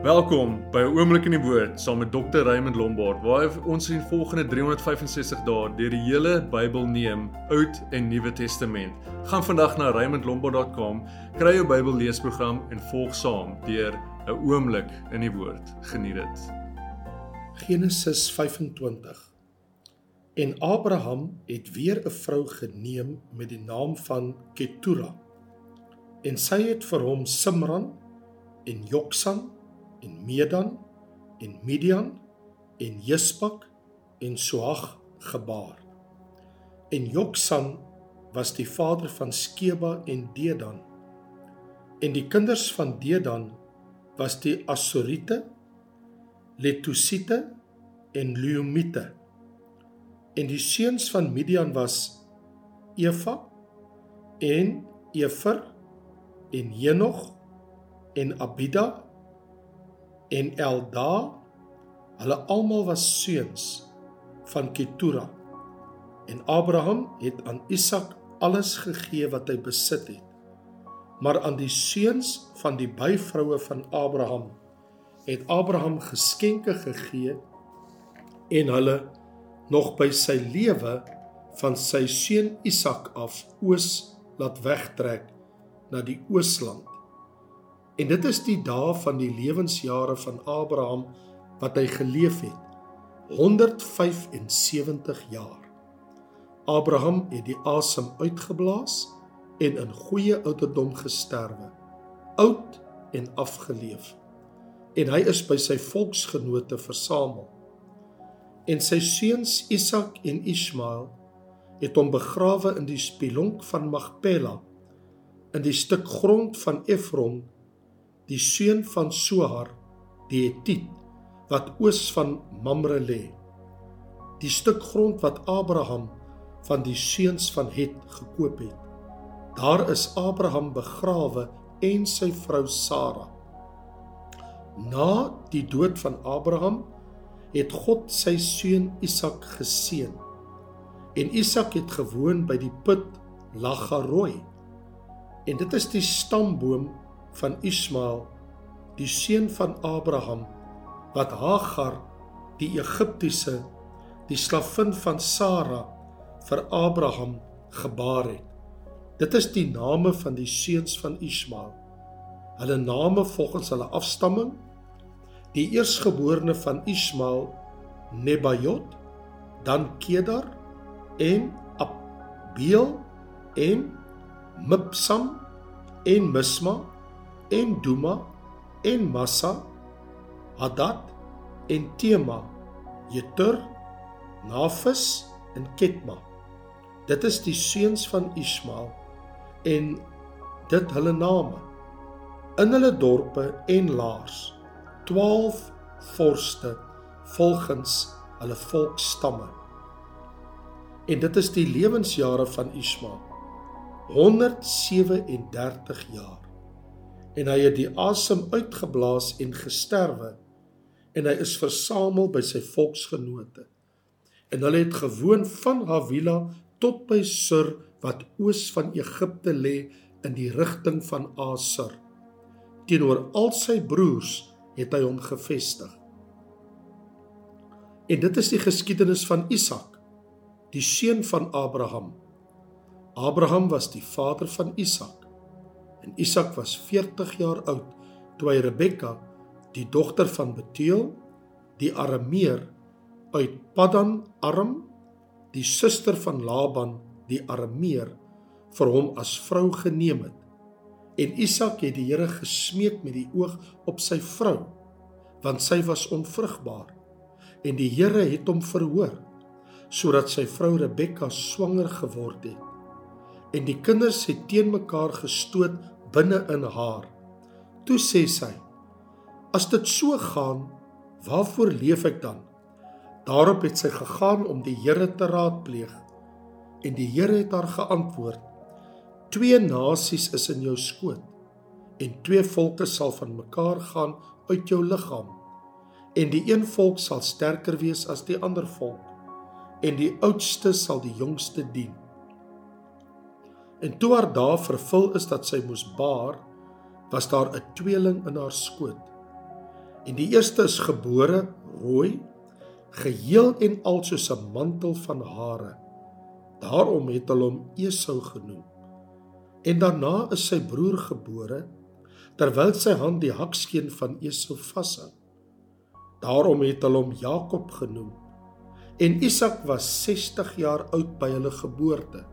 Welkom by 'n oomblik in die woord saam met Dr. Raymond Lombard waar ons in volgende 365 dae deur die hele Bybel neem, Oud en Nuwe Testament. Gaan vandag na raymondlombard.com, kry jou Bybel leesprogram en volg saam deur 'n oomblik in die woord. Geniet dit. Genesis 25. En Abraham het weer 'n vrou geneem met die naam van Ketura. En sy het vir hom Simran en Joksan en Medan en Midian en Jispak en Soag gebaar. En Joksan was die vader van Skeba en Dedan. En die kinders van Dedan was die Asorite, Letusite en Leumite. En die seuns van Midian was Eva en Efer en Henog en Abida en Elda hulle almal was seuns van Ketura en Abraham het aan Isak alles gegee wat hy besit het maar aan die seuns van die byvroue van Abraham het Abraham geskenke gegee en hulle nog by sy lewe van sy seun Isak af oos laat wegtrek na die oosland En dit is die dae van die lewensjare van Abraham wat hy geleef het. 175 jaar. Abraham het die asem uitgeblaas en in goeie ouderdom gesterwe. Oud en afgeleef. En hy is by sy volksgenote versamel. En sy seuns Isak en Ismael het hom begrawe in die spilonk van Magpela in die stuk grond van Efron die seun van Sohar die Hetit wat oos van Mamre lê. Die stuk grond wat Abraham van die seuns van Het gekoop het. Daar is Abraham begrawe en sy vrou Sara. Na die dood van Abraham het God sy seun Isak geseën. En Isak het gewoon by die put Lagaroi en dit is die stamboom van Ismael, die seun van Abraham, wat Hagar, die Egiptiese, die slavin van Sara vir Abraham gebaar het. Dit is die name van die seuns van Ismael. Hulle name volgens hulle afstamming: die eersgeborene van Ismael, Nebajot, dan Kedar en Abeel en Mibsam en Misma en Duma en Massa Hadad en Tema Jetur Nafis en Ketma. Dit is die seuns van Ismael en dit hulle name. In hulle dorpe en laars 12 vorste volgens hulle volksstamme en dit is die lewensjare van Ismael. 137 jaar en hy het die asem uitgeblaas en gesterwe en hy is versamel by sy volksgenote. En hulle het gewoon van Havila tot by Sur wat oos van Egipte lê in die rigting van Asur. Teenoor al sy broers het hy hom gevestig. En dit is die geskiedenis van Isak die seun van Abraham. Abraham was die vader van Isak En Isak was 40 jaar oud toe hy Rebekka, die dogter van Betuel, die Arameer uit Paddan Aram, die suster van Laban, die Arameer, vir hom as vrou geneem het. En Isak het die Here gesmeek met die oog op sy vrou, want sy was onvrugbaar. En die Here het hom verhoor sodat sy vrou Rebekka swanger geword het. En die kinders het teen mekaar gestoot binne in haar. Toe sê sy: As dit so gaan, waarvoor leef ek dan? Daarop het sy gegaan om die Here te raadpleeg. En die Here het haar geantwoord: Twee nasies is in jou skoot en twee volke sal van mekaar gaan uit jou liggaam. En die een volk sal sterker wees as die ander volk en die oudste sal die jongste dien. En toe haar dae vervul is dat sy moes baar, was daar 'n tweeling in haar skoot. En die eerste is gebore rooi, geheel en al soos 'n mantel van hare. Daarom het hulle hom Esau genoem. En daarna is sy broer gebore terwyl sy hand die hakskeen van Esau vashou. Daarom het hulle hom Jakob genoem. En Isak was 60 jaar oud by hulle geboorte.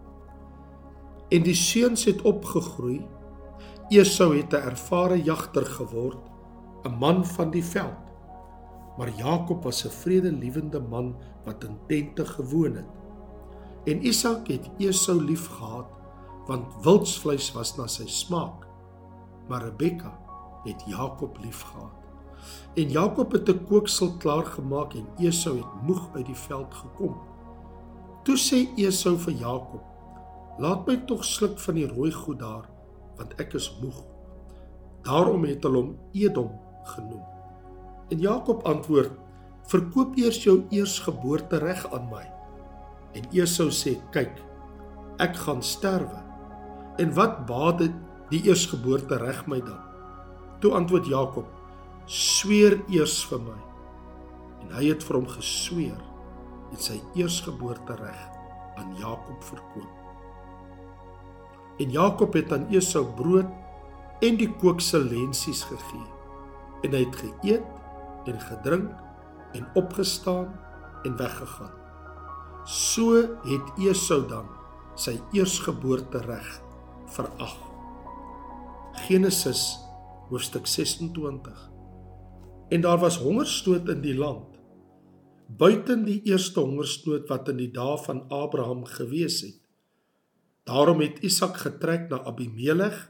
En die seuns het opgegroei. Esau het 'n ervare jagter geword, 'n man van die veld. Maar Jakob was 'n vredelewende man wat in tente gewoon het. En Isak het Esau liefgehad want wildsvleis was na sy smaak. Maar Rebekka het Jakob liefgehad. En Jakob het 'n kooksel klaar gemaak en Esau het moeg uit die veld gekom. Toe sê Esau vir Jakob: "Laat my tog sluk van die rooi goed daar, want ek is moeg." Daarom het hulle hom Edom genoem. En Jakob antwoord: "Verkoop eers jou eersgeboorte reg aan my." En Esau sê: "Kyk, ek gaan sterwe. En wat baat dit die eersgeboorte reg my dan?" Toe antwoord Jakob: "Sweer eers vir my." En hy het vir hom gesweer en sy eersgeboorte reg aan Jakob verkoop. En Jakob het aan Esau brood en die kooksel lensies gegee. En hy het geëet en gedrink en opgestaan en weggegaan. So het Esau dan sy eersgeboorte reg verag. Genesis hoofstuk 26. En daar was hongersnood in die land buiten die eerste hongersnood wat in die dae van Abraham gewees het. Daarom het Isak getrek na Abimelech,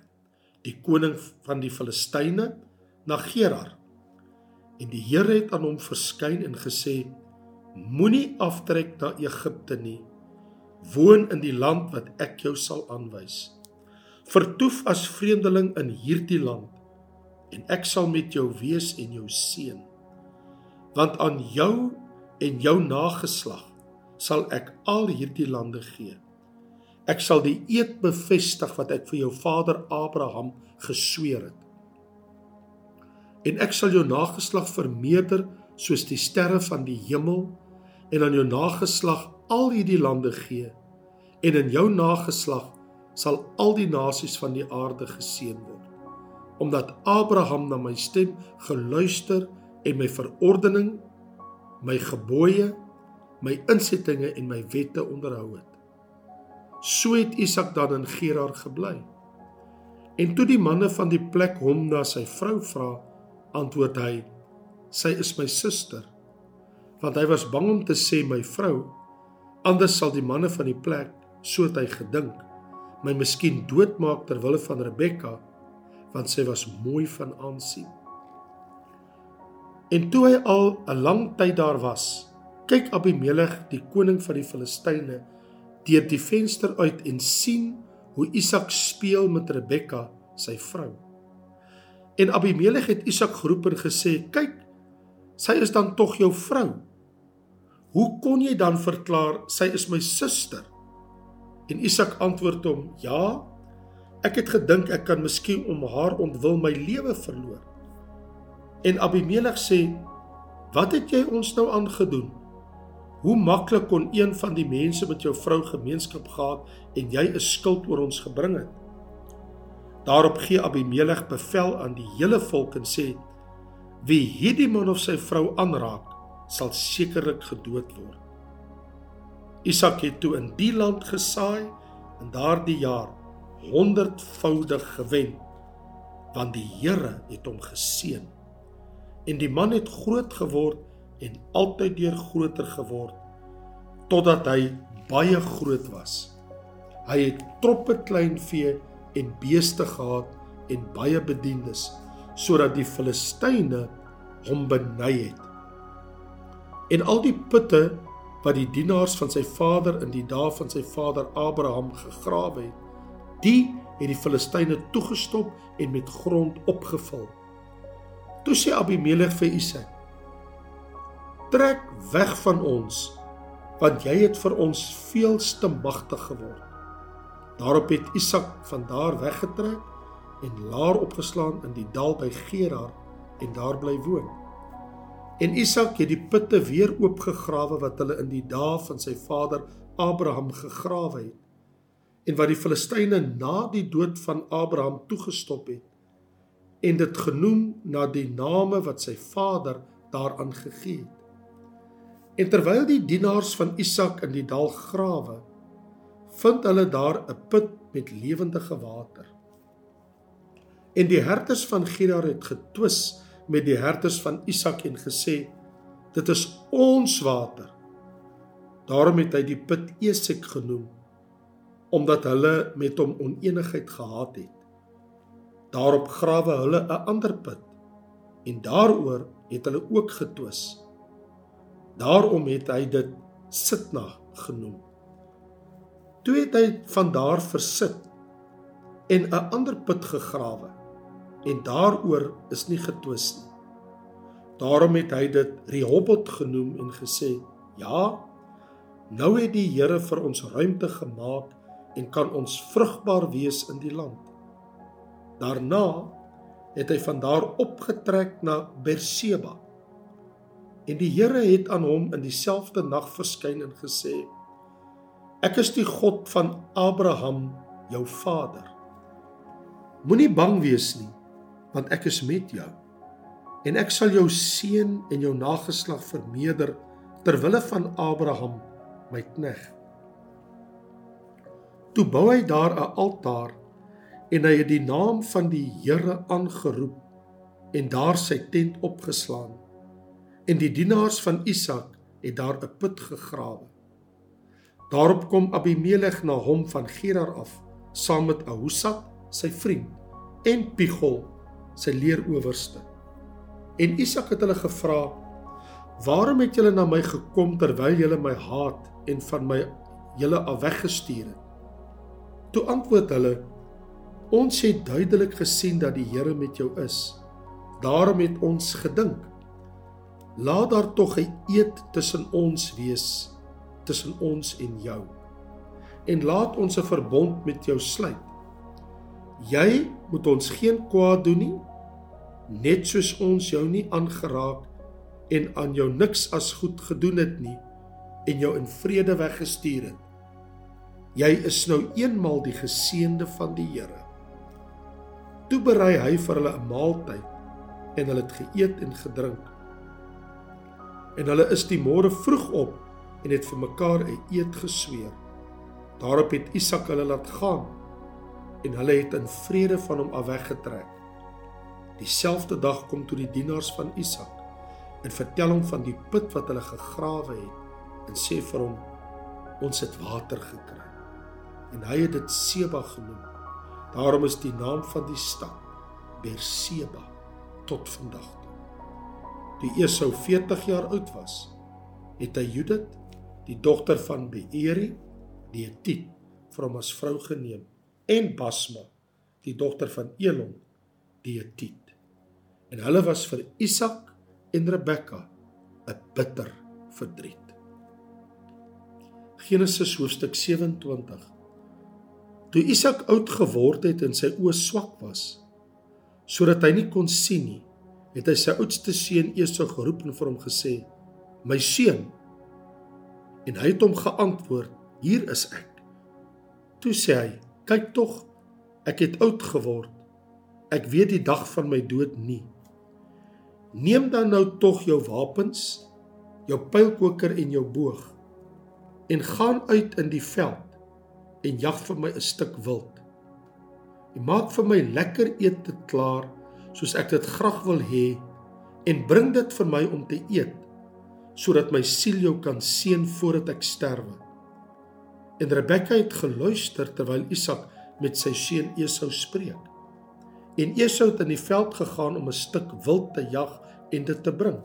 die koning van die Filistyne, na Gerar. En die Here het aan hom verskyn en gesê: moenie aftrek na Egipte nie. Woon in die land wat ek jou sal aanwys. Vertoef as vreemdeling in hierdie land en ek sal met jou wees en jou seën. Want aan jou en jou nageslag sal ek al hierdie lande gee. Ek sal die eed bevestig wat ek vir jou vader Abraham gesweer het. En ek sal jou nageslag vermeerder soos die sterre van die hemel en aan jou nageslag al hierdie lande gee. En in jou nageslag sal al die nasies van die aarde geseën word. Omdat Abraham na my stem geluister en my verordening my gebooie my insettinge en my wette onderhou het so het Isak dan in Gerar gebly. En toe die manne van die plek hom na sy vrou vra antwoord hy sy is my suster want hy was bang om te sê my vrou anders sal die manne van die plek so het hy gedink my miskien doodmaak ter wille van Rebekka want sy was mooi van aansien. En toe hy al 'n lang tyd daar was kyk Abimelech die koning van die Filistyne deur die venster uit en sien hoe Isak speel met Rebekka sy vrou en Abimelech het Isak geroep en gesê kyk sy is dan tog jou vrou Hoe kon jy dan verklaar sy is my suster? En Isak antwoord hom: Ja, ek het gedink ek kan miskien om haar ontwil my lewe verloor. En Abimelech sê: Wat het jy ons nou aangedoen? Hoe maklik kon een van die mense met jou vrou gemeenskap gehad en jy 'n skuld oor ons gebring het? Daarop gee Abimelech bevel aan die hele volk en sê: Wie hierdie man of sy vrou aanraak, sal sekerlik gedood word. Isak het toe in die land gesaai in daardie jaar honderdvoudig gewen want die Here het hom geseën. En die man het groot geword en altyd deur groter geword totdat hy baie groot was. Hy het troppe kleinvee en beeste gehad en baie bedienis sodat die Filistyne hom beny het. En al die putte wat die dienaars van sy vader in die dae van sy vader Abraham gegrawe het, die het die Filistyne toegestop en met grond opgevul. Toe sê Abimelech vir Isak: "Trek weg van ons, want jy het vir ons veel te magtig geword." Daarop het Isak van daar weggetrek en laar opgeslaan in die dal by Gerar en daar bly woon. En Isak het die putte weer oopgegrawe wat hulle in die dae van sy vader Abraham gegrawe het en wat die Filistyne na die dood van Abraham toegestop het en dit genoem na die name wat sy vader daaraan gegee het. En terwyl die dienaars van Isak in die dal grawe, vind hulle daar 'n put met lewendige water. En die herders van Gerar het getwis met die herders van Isak en gesê: "Dit is ons water." Daarom het hy die put Esek genoem omdat hulle met hom onenigheid gehad het. Daarop grawe hulle 'n ander put en daaroor het hulle ook getwis. Daarom het hy dit Sitna genoem. Toe het hy van daar versit en 'n ander put gegrawe en daaroor is nie getwis nie. Daarom het hy dit Rehoboth genoem en gesê: "Ja, nou het die Here vir ons ruimte gemaak en kan ons vrugbaar wees in die land." Daarna het hy van daar opgetrek na Berseba. En die Here het aan hom in dieselfde nag verskyn en gesê: Ek is die God van Abraham, jou vader. Moenie bang wees nie, want ek is met jou. En ek sal jou seën en jou nageslag vermeerder ter wille van Abraham, my knegt. Toe bou hy daar 'n altaar en hy het die naam van die Here aangeroep en daar sy tent opgeslaan. En die dienaars van Isak het daar 'n put gegrawe. Daarop kom Abimelek na hom van Gerar af saam met Ahusat, sy vriend, en Pigol, sy leeroowerste. En Isak het hulle gevra: "Waarom het julle na my gekom terwyl julle my haat en van my julle af weggestuur het?" Toe antwoord hulle: Ons het duidelik gesien dat die Here met jou is. Daarom het ons gedink: Laat daar tog 'n eed tussen ons wees, tussen ons en jou. En laat ons 'n verbond met jou sluit. Jy moet ons geen kwaad doen nie, net soos ons jou nie aangeraak en aan jou niks as goed gedoen het nie en jou in vrede weggestuur het. Jy is nou eenmal die geseënde van die Here. Toe berei hy vir hulle 'n maaltyd en hulle het geëet en gedrink. En hulle is die môre vroeg op en het vir mekaar 'n eed gesweer. Daarop het Isak hulle laat gaan en hulle het in vrede van hom af weggetrek. Dieselfde dag kom toe die dienaars van Isak en vertel hom van die put wat hulle gegrawe het en sê vir hom ons het water gekry. En hy het dit Seba genoem Daarom is die naam van die stad Berseba tot vandag toe. Esau 40 jaar oud was, het hy Judith, die dogter van Beeri, die Hetit, vir hom as vrou geneem en Basma, die dogter van Elon, die Hetit. En hulle was vir Isak en Rebekka 'n bitter verdriet. Genesis hoofstuk 27 Toe Isak oud geword het en sy oë swak was, sodat hy nie kon sien nie, het hy sy oudste seun Esau geroep en vir hom gesê: "My seun." En hy het hom geantwoord: "Hier is ek." Toe sê hy: "Kyk tog, ek het oud geword. Ek weet die dag van my dood nie. Neem dan nou tog jou wapens, jou pylkoker en jou boog en gaan uit in die veld en jag vir my 'n stuk wild. En maak vir my lekker ete klaar soos ek dit graag wil hê en bring dit vir my om te eet sodat my siel jou kan seën voordat ek sterwe. En Rebekka het geluister terwyl Isak met sy seun Esau spreek. En Esau het in die veld gegaan om 'n stuk wild te jag en dit te bring.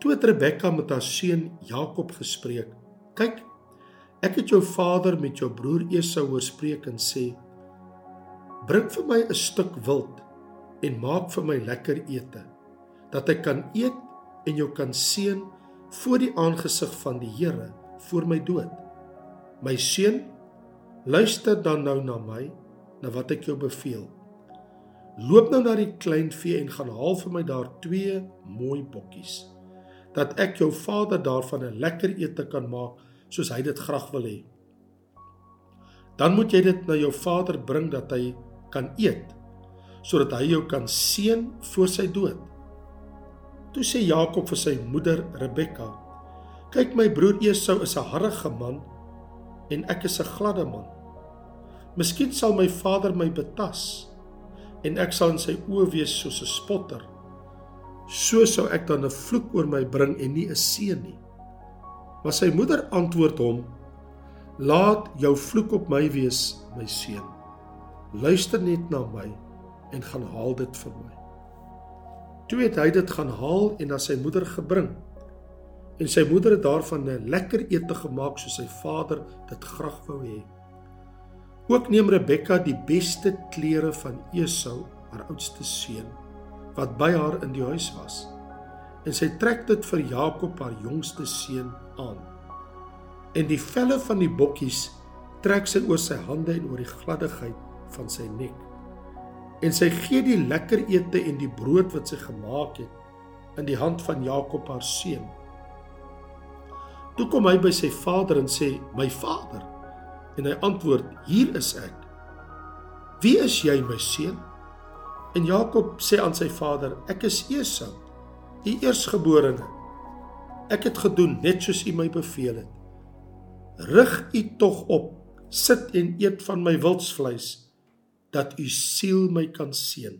Toe het Rebekka met haar seun Jakob gespreek: "Kyk, Ek het jou vader met jou broer Esau hoor spreek en sê: Bring vir my 'n stuk wild en maak vir my lekker ete, dat ek kan eet en jou kan seën voor die aangesig van die Here voor my dood. My seun, luister dan nou na my, na wat ek jou beveel. Loop nou na die klein vee en gaan haal vir my daar twee mooi bokkies. dat ek jou vader daarvan 'n lekker ete kan maak soos hy dit graag wil hê. Dan moet jy dit na jou vader bring dat hy kan eet sodat hy jou kan seën voor sy dood. Toe sê Jakob vir sy moeder Rebekka: "Kyk my broer Esau is 'n harde man en ek is 'n gladde man. Miskien sal my vader my betas en ek sal in sy oë wees soos 'n spotter." so sou ek dan 'n vloek oor my bring en nie 'n seën nie. Maar sy moeder antwoord hom: Laat jou vloek op my wees, my seun. Luister net na my en gaan haal dit vir my. Toe het hy dit gaan haal en na sy moeder gebring. En sy moeder het daarvan 'n lekker ete gemaak soos sy vader dit graag wou hê. Ook neem Rebekka die beste klere van Esau, haar oudste seun wat by haar in die huis was. En sy trek dit vir Jakob haar jongste seun aan. En die velle van die bokkies trek sy oor sy hande en oor die gladdigheid van sy nek. En sy gee die lekker ete en die brood wat sy gemaak het in die hand van Jakob haar seun. Toe kom hy by sy vader en sê: "My vader." En hy antwoord: "Hier is ek." "Wie is jy, my seun?" En Jakob sê aan sy vader: Ek is Esau, die eersgeborene. Ek het gedoen net soos u my beveel het. Rig u tog op, sit en eet van my wildsvleis, dat u siel my kan seën.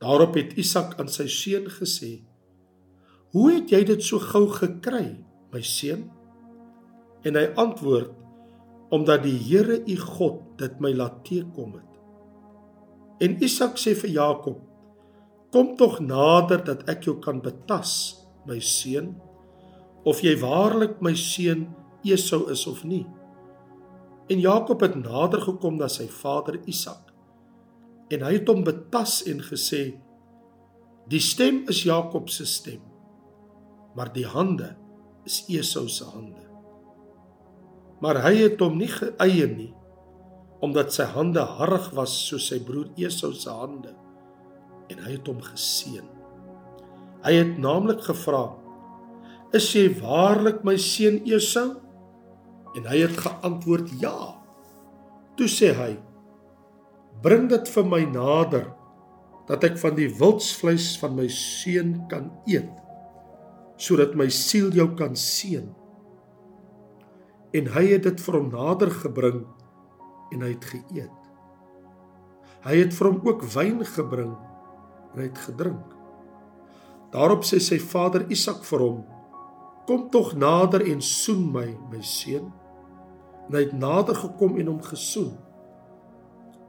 Daarop het Isak aan sy seun gesê: Hoe het jy dit so gou gekry, my seun? En hy antwoord: Omdat die Here u God dit my laat teekom het. En Isak sê vir Jakob: Kom tog nader dat ek jou kan betas, my seun, of jy waarlik my seun Esau is of nie. En Jakob het nader gekom na sy vader Isak. En hy het hom betas en gesê: Die stem is Jakob se stem, maar die hande is Esau se hande. Maar hy het hom nie geëie nie omdat sy hande harrig was soos sy broer Esau se hande en hy het hom geseën. Hy het naamlik gevra: "Is jy waarlik my seun Esau?" En hy het geantwoord: "Ja." Toe sê hy: "Bring dit vir my nader dat ek van die wildsvleis van my seun kan eet, sodat my siel jou kan seën." En hy het dit vir hom nader gebring en hy het geëet. Hy het vir hom ook wyn gebring en hy het gedrink. Daarop sê sy vader Isak vir hom: "Kom tog nader en soen my, my seun." En hy het nader gekom en hom gesoen.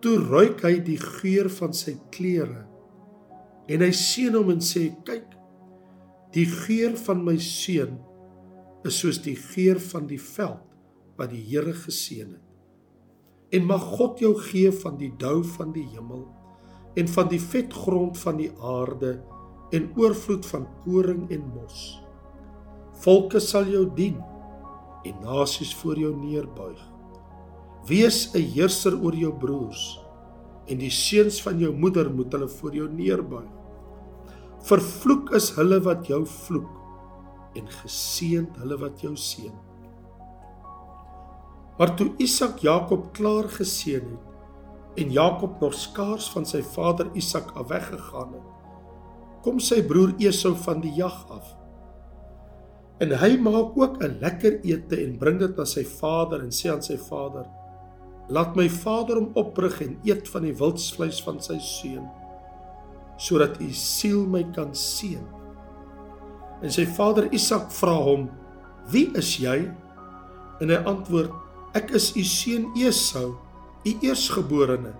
Toe ruik hy die geur van sy klere en hy seën hom en sê: "Kyk, die geur van my seun is soos die geur van die veld wat die Here geseën het." en mag God jou gee van die dou van die hemel en van die vetgrond van die aarde en oorvloed van koring en mos. Volke sal jou dien en nasies voor jou neerbuig. Wees 'n heerser oor jou broers en die seuns van jou moeder moet hulle voor jou neerbuig. Vervloek is hulle wat jou vloek en geseënd hulle wat jou seën. Maar toe Isak Jakob klaar geseën het en Jakob nog skaars van sy vader Isak af weggegaan het, kom sy broer Esau van die jag af. En hy maak ook 'n lekker ete en bring dit na sy vader en sê aan sy vader: "Laat my vader hom oprig en eet van die wildsvleis van sy seun, sodat u siel my kan seën." En sy vader Isak vra hom: "Wie is jy?" En hy antwoord: Ek is u seun Esau, u eersgeborene.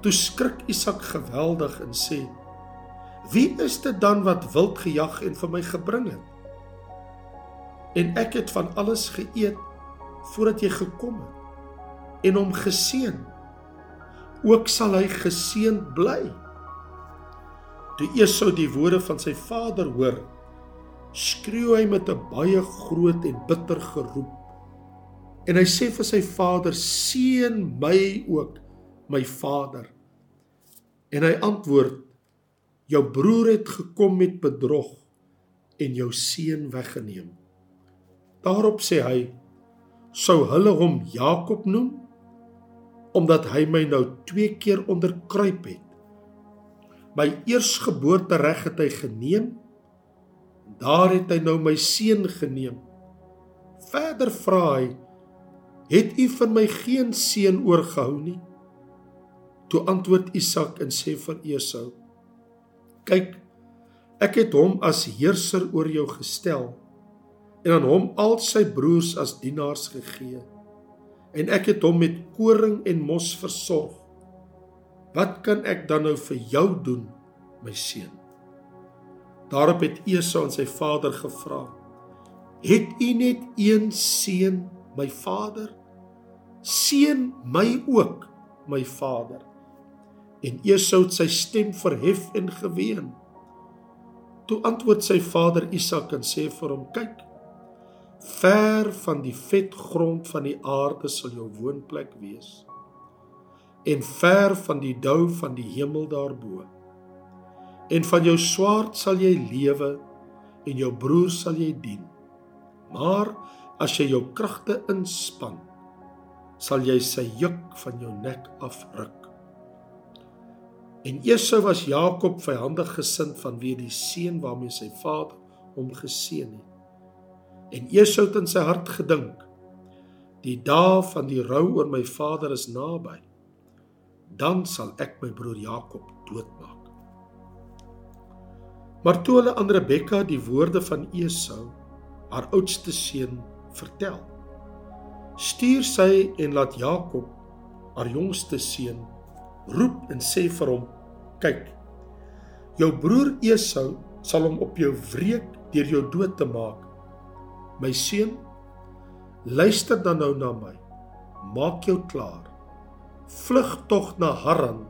Toe skrik Isak geweldig en sê: Wie is dit dan wat wild gejag en vir my gebring het? En ek het van alles geëet voordat jy gekom het en hom geseën. Ook sal hy geseënd bly. Toe Esau die woorde van sy vader hoor, skreeu hy met 'n baie groot en bitter geroep En hy sê vir sy vader: "Seën my ook, my vader." En hy antwoord: "Jou broer het gekom met bedrog en jou seun weggeneem. Daarop sê hy: Sou hulle hom Jakob noem omdat hy my nou 2 keer onderkruip het. My eersgeboorte reg het hy geneem. Daar het hy nou my seun geneem. Verder vra hy: Het u vir my geen seun oorgehou nie? Toe antwoord Isak en sê vir Esau: Kyk, ek het hom as heerser oor jou gestel en aan hom al sy broers as dienaars gegee. En ek het hom met koring en mos versorg. Wat kan ek dan nou vir jou doen, my seun? Daarop het Esau aan sy vader gevra: "Het u net een seun, my vader? Seën my ook, my vader." En Esau het sy stem verhef en geween. Toe antwoord sy vader Isak en sê vir hom: "Kyk, ver van die vet grond van die aarde sal jou woonplek wees. En ver van die dou van die hemel daarbo. En van jou swaard sal jy lewe en jou broer sal jy dien. Maar as jy jou kragte inspann sal jy sy juk van jou nek afruk. En Esau was Jakob vyandig gesind vanweë die seën waarmee sy vader hom geseën het En Esau het in sy hart gedink: Die dae van die rou oor my vader is naby. Dan sal ek my broer Jakob doodmaak. Maar toe hulle aan Rebekka die woorde van Esau, haar oudste seun, vertel, stuur sy en laat Jakob, haar jongste seun, roep en sê vir hom: "Kyk, jou broer Esau sal hom op jou wreek deur jou dood te maak My seun, luister dan nou na my. Maak jou klaar. Vlug tog na Haran,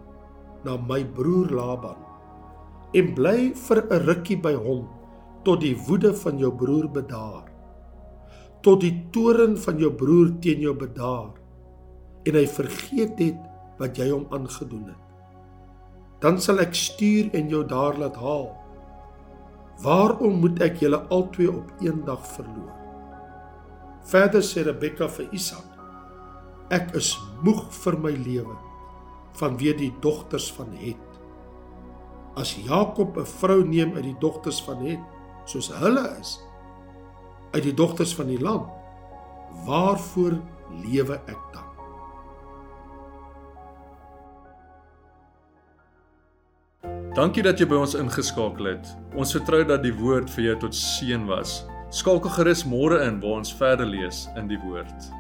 na my broer Laban en bly vir 'n rukkie by hom tot die woede van jou broer bedaar. Tot die toorn van jou broer teen jou bedaar en hy vergeet het wat jy hom aangedoen het. Dan sal ek stuur en jou daar laat haal Waarom moet ek julle albei op een dag verloor? Verder sê Rebekka vir Isak: Ek is moeg vir my lewe vanweë die dogters van Het. As Jakob 'n vrou neem uit die dogters van Het, soos hulle is, uit die dogters van die land, waarvoor lewe ek dan? Dankie dat jy by ons ingeskakel het. Ons vertrou dat die woord vir jou tot seën was. Skakel gerus môre in waar ons verder lees in die woord.